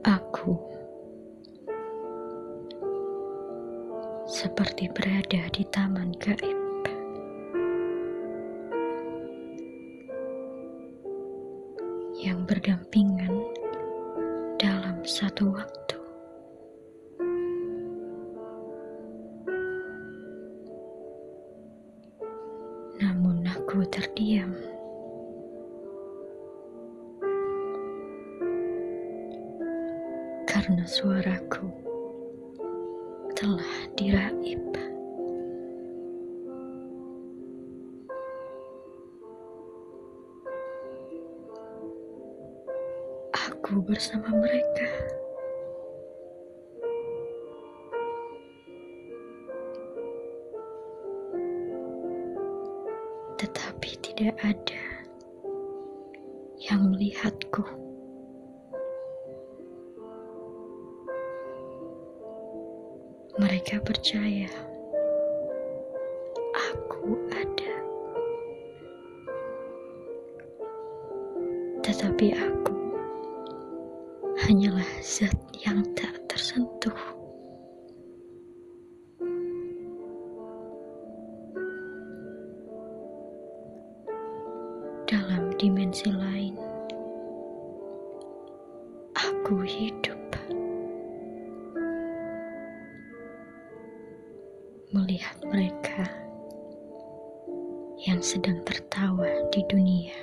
Aku seperti berada di taman gaib. Yang berdampingan dalam satu waktu. Namun aku terdiam. Karena suaraku telah diraib. Aku bersama mereka. Tetapi tidak ada yang melihatku. Mereka percaya aku ada, tetapi aku hanyalah zat yang tak tersentuh. Dalam dimensi lain, aku hidup. Melihat mereka yang sedang tertawa di dunia.